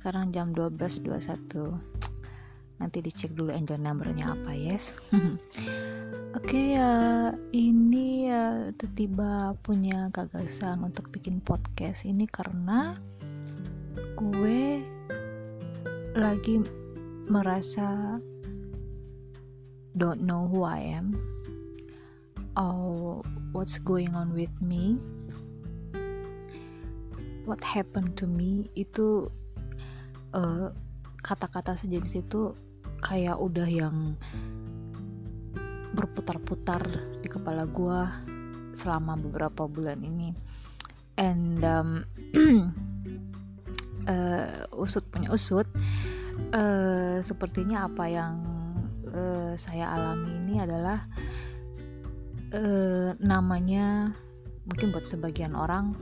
Sekarang jam 12.21 Nanti dicek dulu angel numbernya apa, yes? Oke ya, ini ya tiba-tiba punya gagasan untuk bikin podcast ini karena gue lagi merasa don't know who I am or what's going on with me. What happened to me itu kata kata-kata sejenis itu kayak udah yang berputar-putar di kepala gue selama beberapa bulan ini. And um, uh, usut punya usut uh, sepertinya apa yang uh, saya alami ini adalah uh, namanya mungkin buat sebagian orang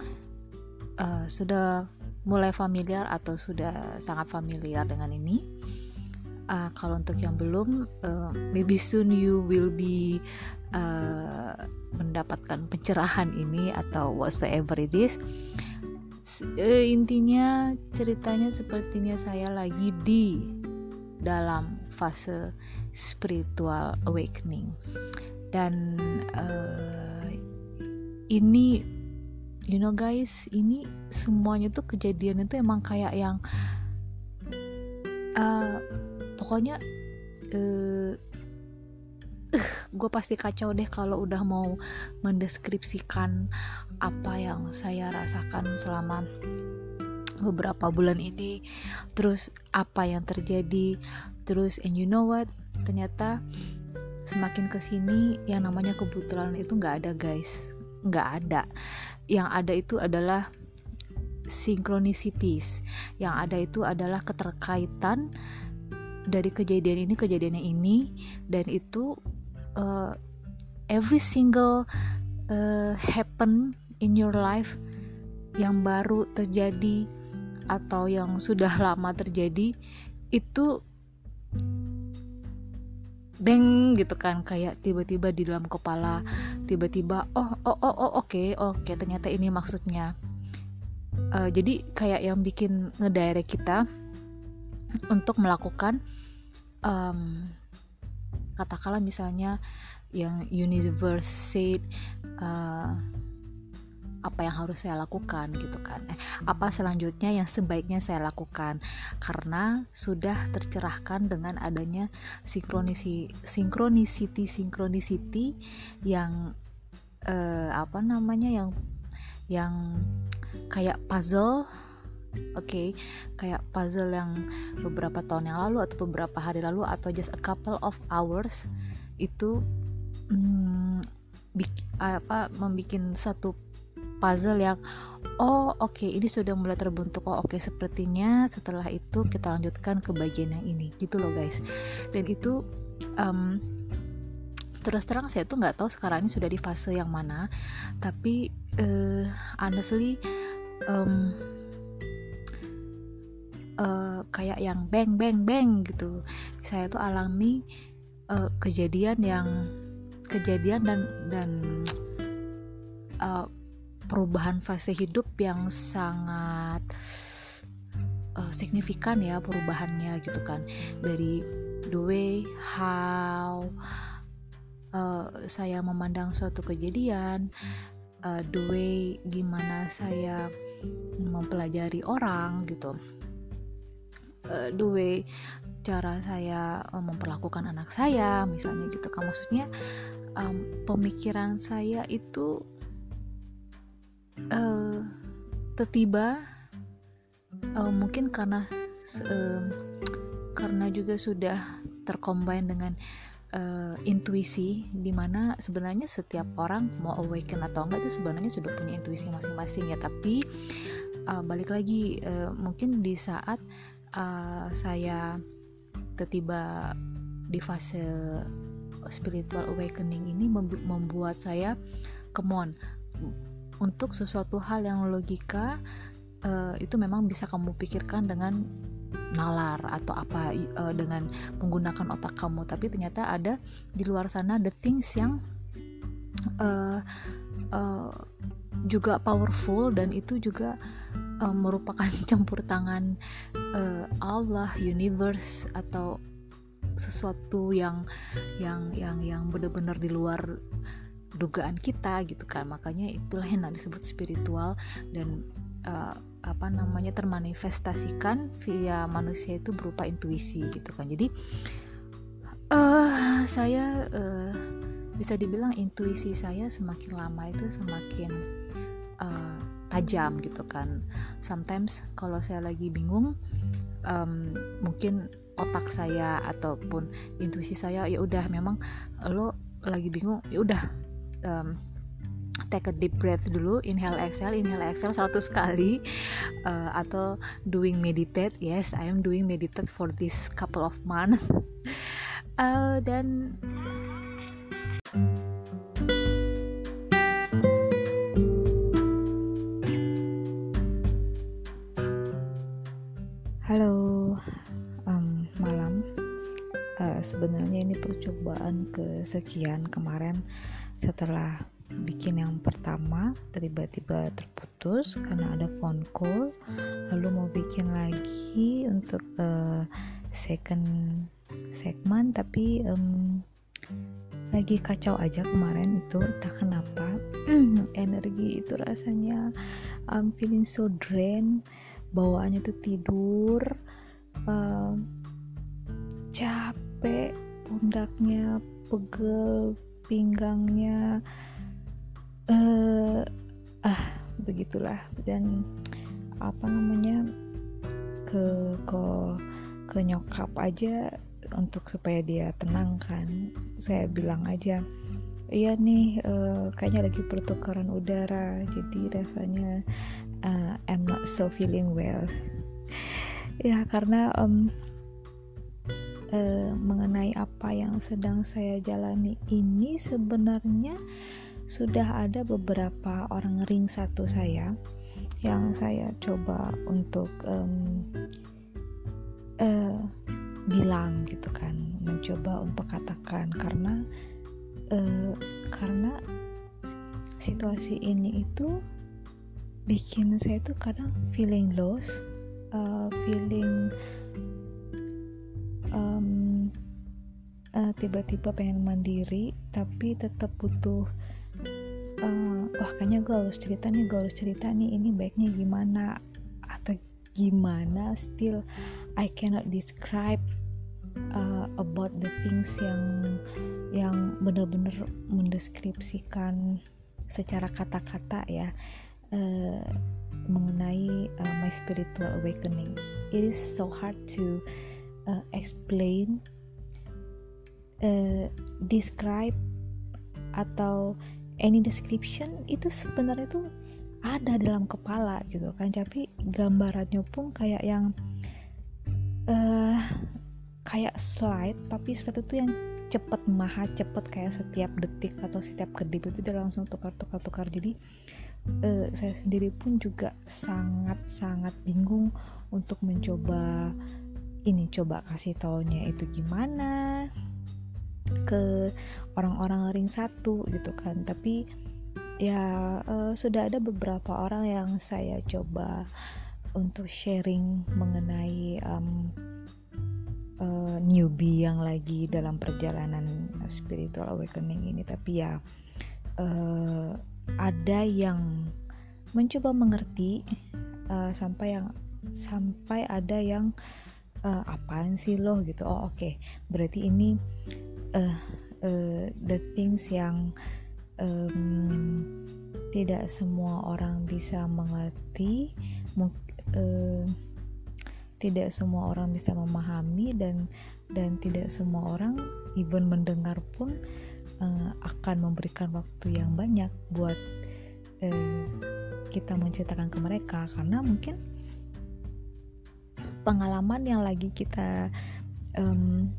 uh, sudah mulai familiar atau sudah sangat familiar dengan ini. Uh, kalau untuk yang belum, uh, maybe soon you will be uh, mendapatkan pencerahan ini atau whatsoever it is. Uh, intinya ceritanya sepertinya saya lagi di dalam fase spiritual awakening dan uh, ini you know guys ini semuanya tuh kejadian itu emang kayak yang uh, pokoknya uh, uh, gue pasti kacau deh kalau udah mau mendeskripsikan apa yang saya rasakan selama beberapa bulan ini. Terus apa yang terjadi terus and you know what ternyata semakin ke sini yang namanya kebetulan itu nggak ada guys. Nggak ada. Yang ada itu adalah synchronicities yang ada itu adalah keterkaitan dari kejadian ini kejadian ini dan itu uh, every single uh, happen in your life yang baru terjadi atau yang sudah lama terjadi itu deng gitu kan. Kayak tiba-tiba di dalam kepala tiba-tiba oh oh oh oh oke okay, oke okay, ternyata ini maksudnya uh, jadi kayak yang bikin ngedirect kita untuk melakukan um, katakanlah misalnya yang universe said uh, apa yang harus saya lakukan gitu kan. Eh, apa selanjutnya yang sebaiknya saya lakukan? Karena sudah tercerahkan dengan adanya sinkronisi sinkronisiti sinkronisiti yang eh, apa namanya yang yang kayak puzzle Oke, okay, kayak puzzle yang beberapa tahun yang lalu atau beberapa hari lalu atau just a couple of hours itu hmm, apa membuat satu puzzle yang oh oke okay, ini sudah mulai terbentuk oh oke okay, sepertinya setelah itu kita lanjutkan ke bagian yang ini gitu loh guys. Dan itu um, terus terang saya tuh nggak tahu sekarang ini sudah di fase yang mana. Tapi uh, honestly um, uh, kayak yang bang bang bang gitu. Saya tuh alami uh, kejadian yang kejadian dan dan uh, perubahan fase hidup yang sangat uh, signifikan ya perubahannya gitu kan. Dari the way how uh, saya memandang suatu kejadian uh, the way gimana saya mempelajari orang gitu. Uh, the way cara saya uh, memperlakukan anak saya misalnya gitu kan. Maksudnya um, pemikiran saya itu uh, tiba uh, mungkin karena uh, karena juga sudah tercombine dengan uh, intuisi di mana sebenarnya setiap orang mau awaken atau enggak itu sebenarnya sudah punya intuisi masing-masing ya. Tapi uh, balik lagi uh, mungkin di saat uh, saya tiba di fase spiritual awakening ini membuat saya come on untuk sesuatu hal yang logika uh, itu memang bisa kamu pikirkan dengan nalar atau apa uh, dengan menggunakan otak kamu. Tapi ternyata ada di luar sana the things yang uh, uh, juga powerful dan itu juga uh, merupakan campur tangan uh, Allah, universe atau sesuatu yang yang yang yang benar-benar di luar dugaan kita gitu kan. Makanya itulah yang disebut spiritual dan uh, apa namanya termanifestasikan via manusia itu berupa intuisi gitu kan. Jadi uh, saya uh, bisa dibilang intuisi saya semakin lama itu semakin uh, tajam gitu kan. Sometimes kalau saya lagi bingung um, mungkin otak saya ataupun intuisi saya ya udah memang lo lagi bingung ya udah um, take a deep breath dulu inhale exhale inhale exhale satu kali. Uh, atau doing meditate. Yes I am doing meditate for this couple of months. Uh, dan sebenarnya ini percobaan kesekian kemarin setelah bikin yang pertama tiba-tiba terputus karena ada phone call. Lalu mau bikin lagi untuk uh, second segmen tapi um, lagi kacau aja kemarin itu entah kenapa. Energi itu rasanya I'm feeling so drained bawaannya tuh tidur capek capek pundaknya pegel pinggangnya uh, ah begitulah. Dan apa namanya ke ke ke nyokap aja untuk supaya dia tenang kan. Saya bilang aja iya nih uh, kayaknya lagi pertukaran udara jadi rasanya uh, I'm not so feeling well. Ya karena um, eh, mengenai apa yang sedang saya jalani ini sebenarnya sudah ada beberapa orang ring satu saya yang saya coba untuk um, uh, bilang gitu kan mencoba untuk katakan karena uh, karena situasi ini itu bikin saya tuh kadang feeling lost uh, feeling um, uh, tiba-tiba pengen mandiri tapi tetap butuh uh, wah kayaknya gue harus cerita nih gue harus cerita nih ini baiknya gimana atau gimana still I cannot describe uh, about the things yang yang benar-benar mendeskripsikan secara kata-kata ya uh, mengenai uh, my spiritual awakening. It is so hard to uh, explain, uh, describe atau any description itu sebenarnya itu ada dalam kepala gitu kan. Tapi gambarannya pun kayak yang uh, kayak slide tapi slide itu yang cepet maha cepet kayak setiap detik atau setiap kedip itu dia langsung tukar tukar tukar. Jadi uh, saya sendiri pun juga sangat sangat bingung untuk mencoba ini coba kasih taunya itu gimana ke orang-orang ring satu gitu kan. Tapi ya uh, sudah ada beberapa orang yang saya coba untuk sharing mengenai um, uh, newbie yang lagi dalam perjalanan spiritual awakening ini. Tapi ya uh, ada yang mencoba mengerti uh, sampai yang sampai ada yang uh, apaan sih lo gitu. Oh oke. Okay. berarti ini uh, uh, the things yang um, tidak semua orang bisa mengerti uh, tidak semua orang bisa memahami dan dan tidak semua orang even mendengar pun uh, akan memberikan waktu yang banyak buat uh, kita menceritakan ke mereka. Karena mungkin pengalaman yang lagi kita um,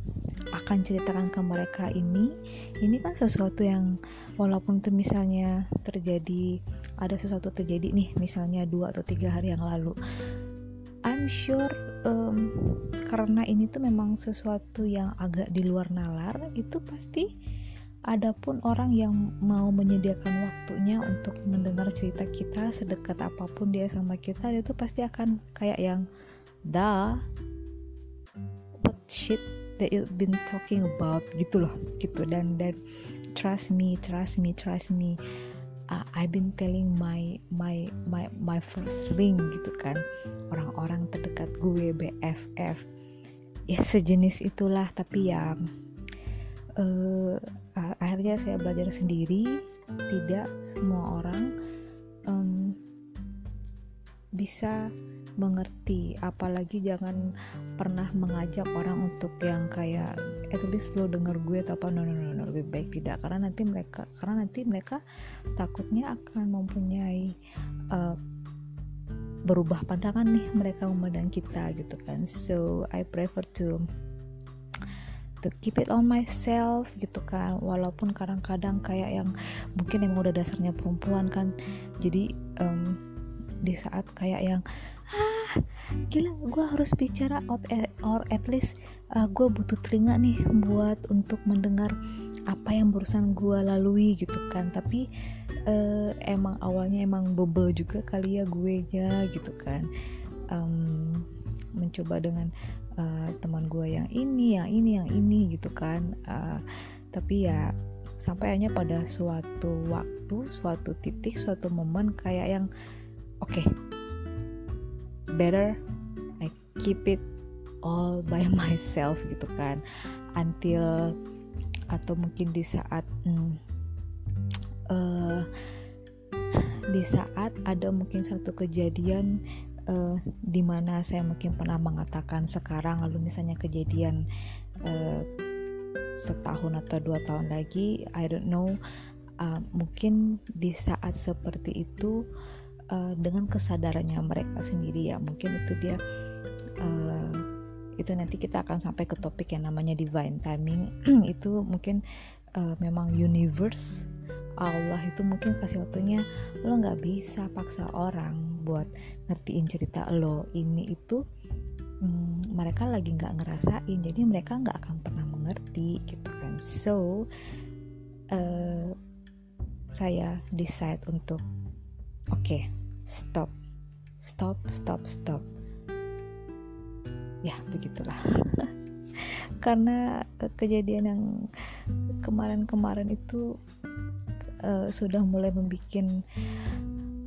akan ceritakan ke mereka ini ini kan sesuatu yang walaupun itu misalnya terjadi ada sesuatu terjadi nih misalnya dua atau tiga hari yang lalu. I'm sure um, karena ini tuh memang sesuatu yang agak di luar nalar itu pasti adapun orang yang mau menyediakan waktunya untuk mendengar cerita kita sedekat apa pun dia sama kita dia tuh pasti akan kayak yang dah shit that you been talking about gitu loh gitu. Dan dan trust me trust me trust me uh, I've been telling my my my my first ring gitu kan. Orang-orang terdekat gue BFF ya sejenis itulah tapi ya uh, akhirnya saya belajar sendiri. Tidak semua orang um, bisa mengerti apalagi jangan pernah mengajak orang untuk yang kayak at least lo denger gue atau apa. No no no, no lebih baik tidak karena nanti mereka karena nanti mereka takutnya akan mempunyai uh, berubah pandangan nih mereka memandang kita gitu kan. So I prefer to to keep it on myself gitu kan. Walaupun kadang-kadang kayak yang mungkin emang udah dasarnya perempuan kan. Jadi um, di saat kayak yang ah gila gue harus bicara out at, or at least uh, gue butuh telinga nih buat untuk mendengar apa yang barusan gue lalui gitu kan. Tapi uh, emang awalnya emang bebel juga kali ya gue nya gitu kan. Um, mencoba dengan uh, teman gue yang ini yang ini yang ini gitu kan. Uh, tapi ya sampai hanya pada suatu waktu suatu titik suatu momen kayak yang okay, better I keep it all by myself gitu kan. Until atau mungkin di saat hmm, uh, di saat ada mungkin satu kejadian uh, di mana saya mungkin pernah mengatakan sekarang lalu misalnya kejadian uh, setahun atau dua tahun lagi I don't know uh, mungkin di saat seperti itu uh, dengan kesadarannya mereka sendiri ya. Mungkin itu dia uh, itu nanti kita akan sampai ke topik yang namanya divine timing. Itu mungkin uh, memang universe Allah itu mungkin kasih waktunya lo nggak bisa paksa orang buat ngertiin cerita lo. Ini itu hmm, mereka lagi nggak ngerasain. Jadi mereka nggak akan pernah mengerti gitu kan. So uh, saya decide untuk oke okay, stop. Stop stop stop. Ya begitulah. Karena eh, kejadian yang kemarin-kemarin itu uh, sudah mulai membuat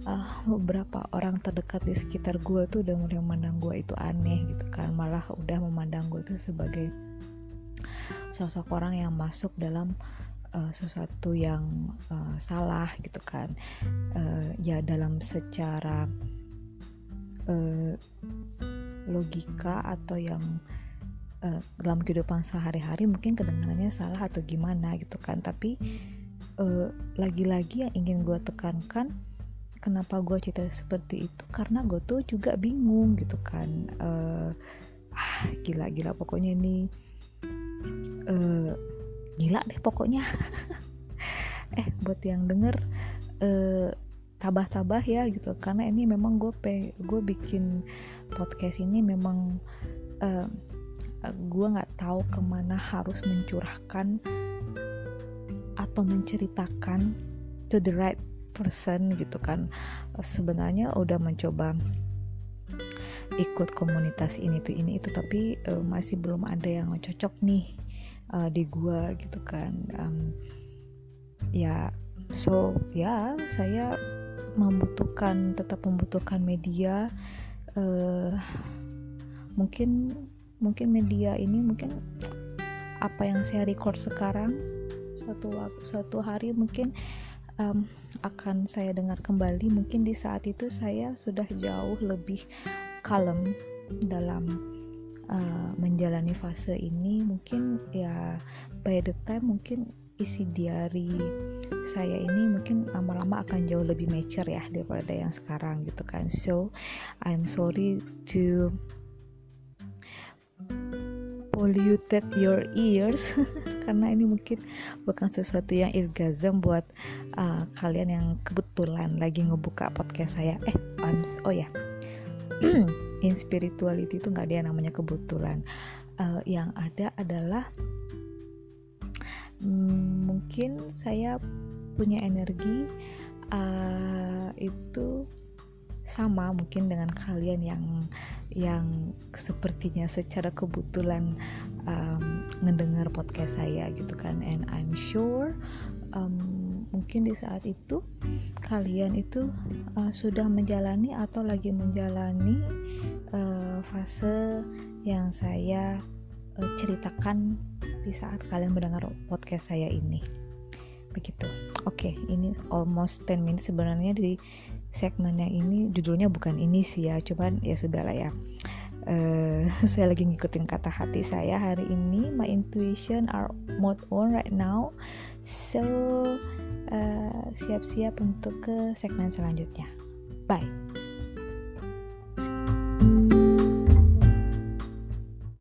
uh, beberapa orang terdekat di sekitar gue tuh udah mulai memandang gue itu aneh gitu kan. Malah udah memandang gue itu sebagai sosok orang yang masuk dalam uh, sesuatu yang uh, salah gitu kan. Uh, ya dalam secara uh, logika atau yang uh, dalam kehidupan sehari-hari mungkin kedengarannya salah atau gimana gitu kan. Tapi lagi-lagi uh, yang ingin gue tekankan kenapa gue cerita seperti itu? Karena gue tuh juga bingung gitu kan. Uh, ah gila-gila. Pokoknya ini uh, gila deh pokoknya. Eh buat yang denger eh, tabah-tabah ya gitu. Karena ini memang gue gue bikin podcast ini memang uh, gue nggak tahu ke mana harus mencurahkan atau menceritakan to the right person gitu kan. Sebenarnya udah mencoba ikut komunitas ini tuh ini itu tapi uh, masih belum ada yang cocok nih uh, di gua gitu kan um, ya so ya saya membutuhkan tetap membutuhkan media uh, mungkin mungkin media ini mungkin apa yang saya record sekarang suatu suatu hari mungkin um, akan saya dengar kembali. Mungkin di saat itu saya sudah jauh lebih kalem dalam uh, menjalani fase ini mungkin ya by the time mungkin isi diary saya ini mungkin lama-lama akan jauh lebih mature ya daripada yang sekarang gitu kan. So I'm sorry to polluted your ears karena ini mungkin bukan sesuatu yang irgasm buat uh, kalian yang kebetulan lagi ngebuka podcast saya. Eh I'm oh ya in spirituality itu nggak ada yang namanya kebetulan. Uh, yang ada adalah hmm, mungkin saya punya energi uh, itu sama mungkin dengan kalian yang yang sepertinya secara kebetulan um, mendengar podcast saya gitu kan. And I'm sure um, mungkin di saat itu kalian itu uh, sudah menjalani atau lagi menjalani uh, fase yang saya uh, ceritakan di saat kalian mendengar podcast saya ini. Begitu. Oke okay, ini almost 10 minutes sebenarnya di segmennya ini. Judulnya bukan ini sih ya cuman ya sudah lah ya uh, saya lagi ngikutin kata hati saya hari ini. My intuition are mode on right now. So siap eh, siap-siap untuk ke segmen selanjutnya. Bye